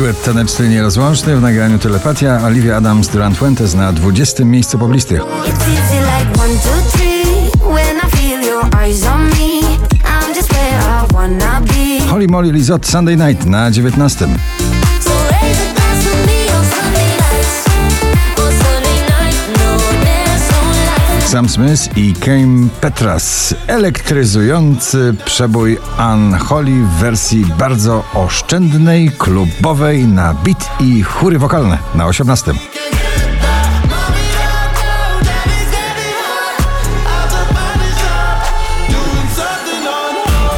Duet taneczny nierozłączny w nagraniu Telepatia Olivia Adams Durant Fuentes na 20. miejscu be. Holly Molly Lizot Sunday Night na 19. Sam Smith i Kane Petras. Elektryzujący przebój Unholy w wersji bardzo oszczędnej, klubowej na beat i chóry wokalne na 18.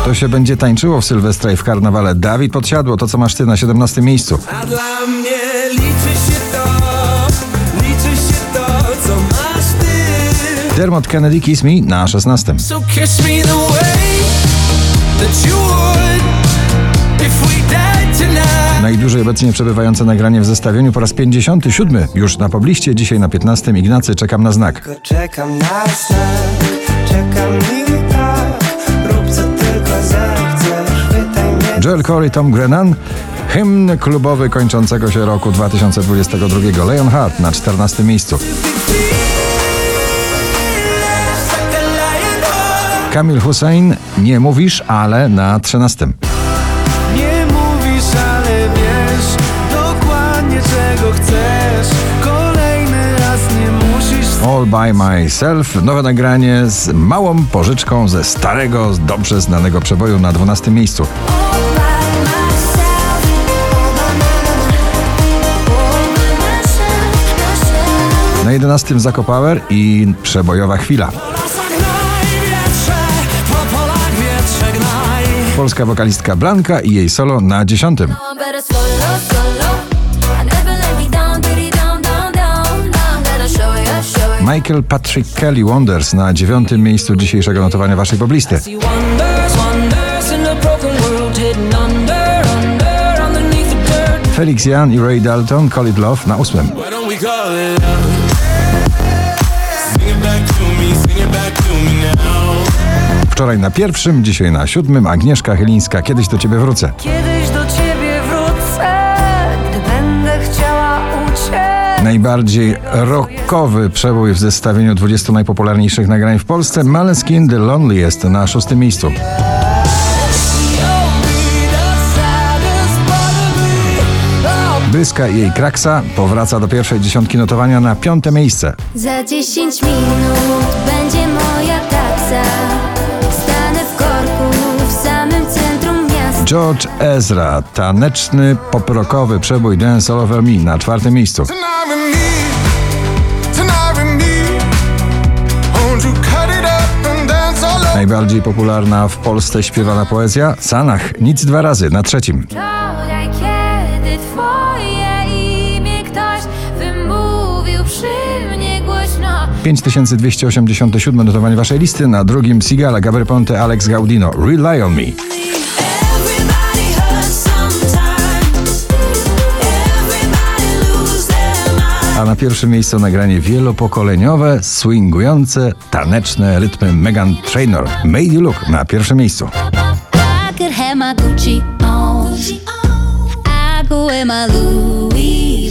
To się będzie tańczyło w Sylwestra i w karnawale. Dawid Podsiadło, to co masz ty na 17 miejscu. A dla mnie liczy się Dermot Kennedy Kiss Me na 16. So kiss me the way that you would if we died tonight. Najdłużej obecnie przebywające nagranie w zestawieniu po raz 57. Już na pobliście, dzisiaj na 15. Ignacy, czekam na znak. Tylko czekam na znak, czekam i tak Rób co tylko zechcesz, mnie Joel Corey, Tom Grennan. Hymn klubowy kończącego się roku 2022. Leon Hart na 14. miejscu. Kamil Hussein, nie mówisz, ale na 13. Nie mówisz, ale wiesz dokładnie czego chcesz. Kolejny raz nie musisz All by myself. Nowe nagranie z małą pożyczką ze starego, dobrze znanego przeboju na 12. miejscu. Na 11. Zako Power i przebojowa chwila. Polska wokalistka Blanka i jej solo na 10. Better slow, low, slow, low. I never let me down, diddy down, down, down. Now I'm gonna show you, show you. Michael Patrick Kelly Wonders na 9. miejscu dzisiejszego notowania waszej poblisty. Felix Jan i Ray Dalton Call It Love na 8. Wczoraj na pierwszym, dzisiaj na siódmym Agnieszka Chylińska. Kiedyś do ciebie wrócę. Kiedyś do ciebie wrócę, gdy będę chciała uciec. Najbardziej rockowy przebój w zestawieniu 20 najpopularniejszych nagrań w Polsce. Maleskin The Lonely jest na szóstym miejscu. Bryska i jej kraksa powraca do pierwszej dziesiątki notowania na piąte miejsce. Za 10 minut będzie moja taksa. George Ezra, taneczny, poprokowy przebój Dance All Over Me na czwartym miejscu. Najbardziej popularna w Polsce śpiewana poezja Sanach, nic dwa razy na trzecim. Wczoraj, kiedy twoje imię ktoś wymówił przy mnie głośno. 5287 notowanie waszej listy, na drugim Sigala, Gabry Ponte, Alex Gaudino, Rely on Me. Pierwszym miejscu nagranie wielopokoleniowe, swingujące, taneczne rytmy Megan Trainor. Made You Look na pierwszym miejscu. I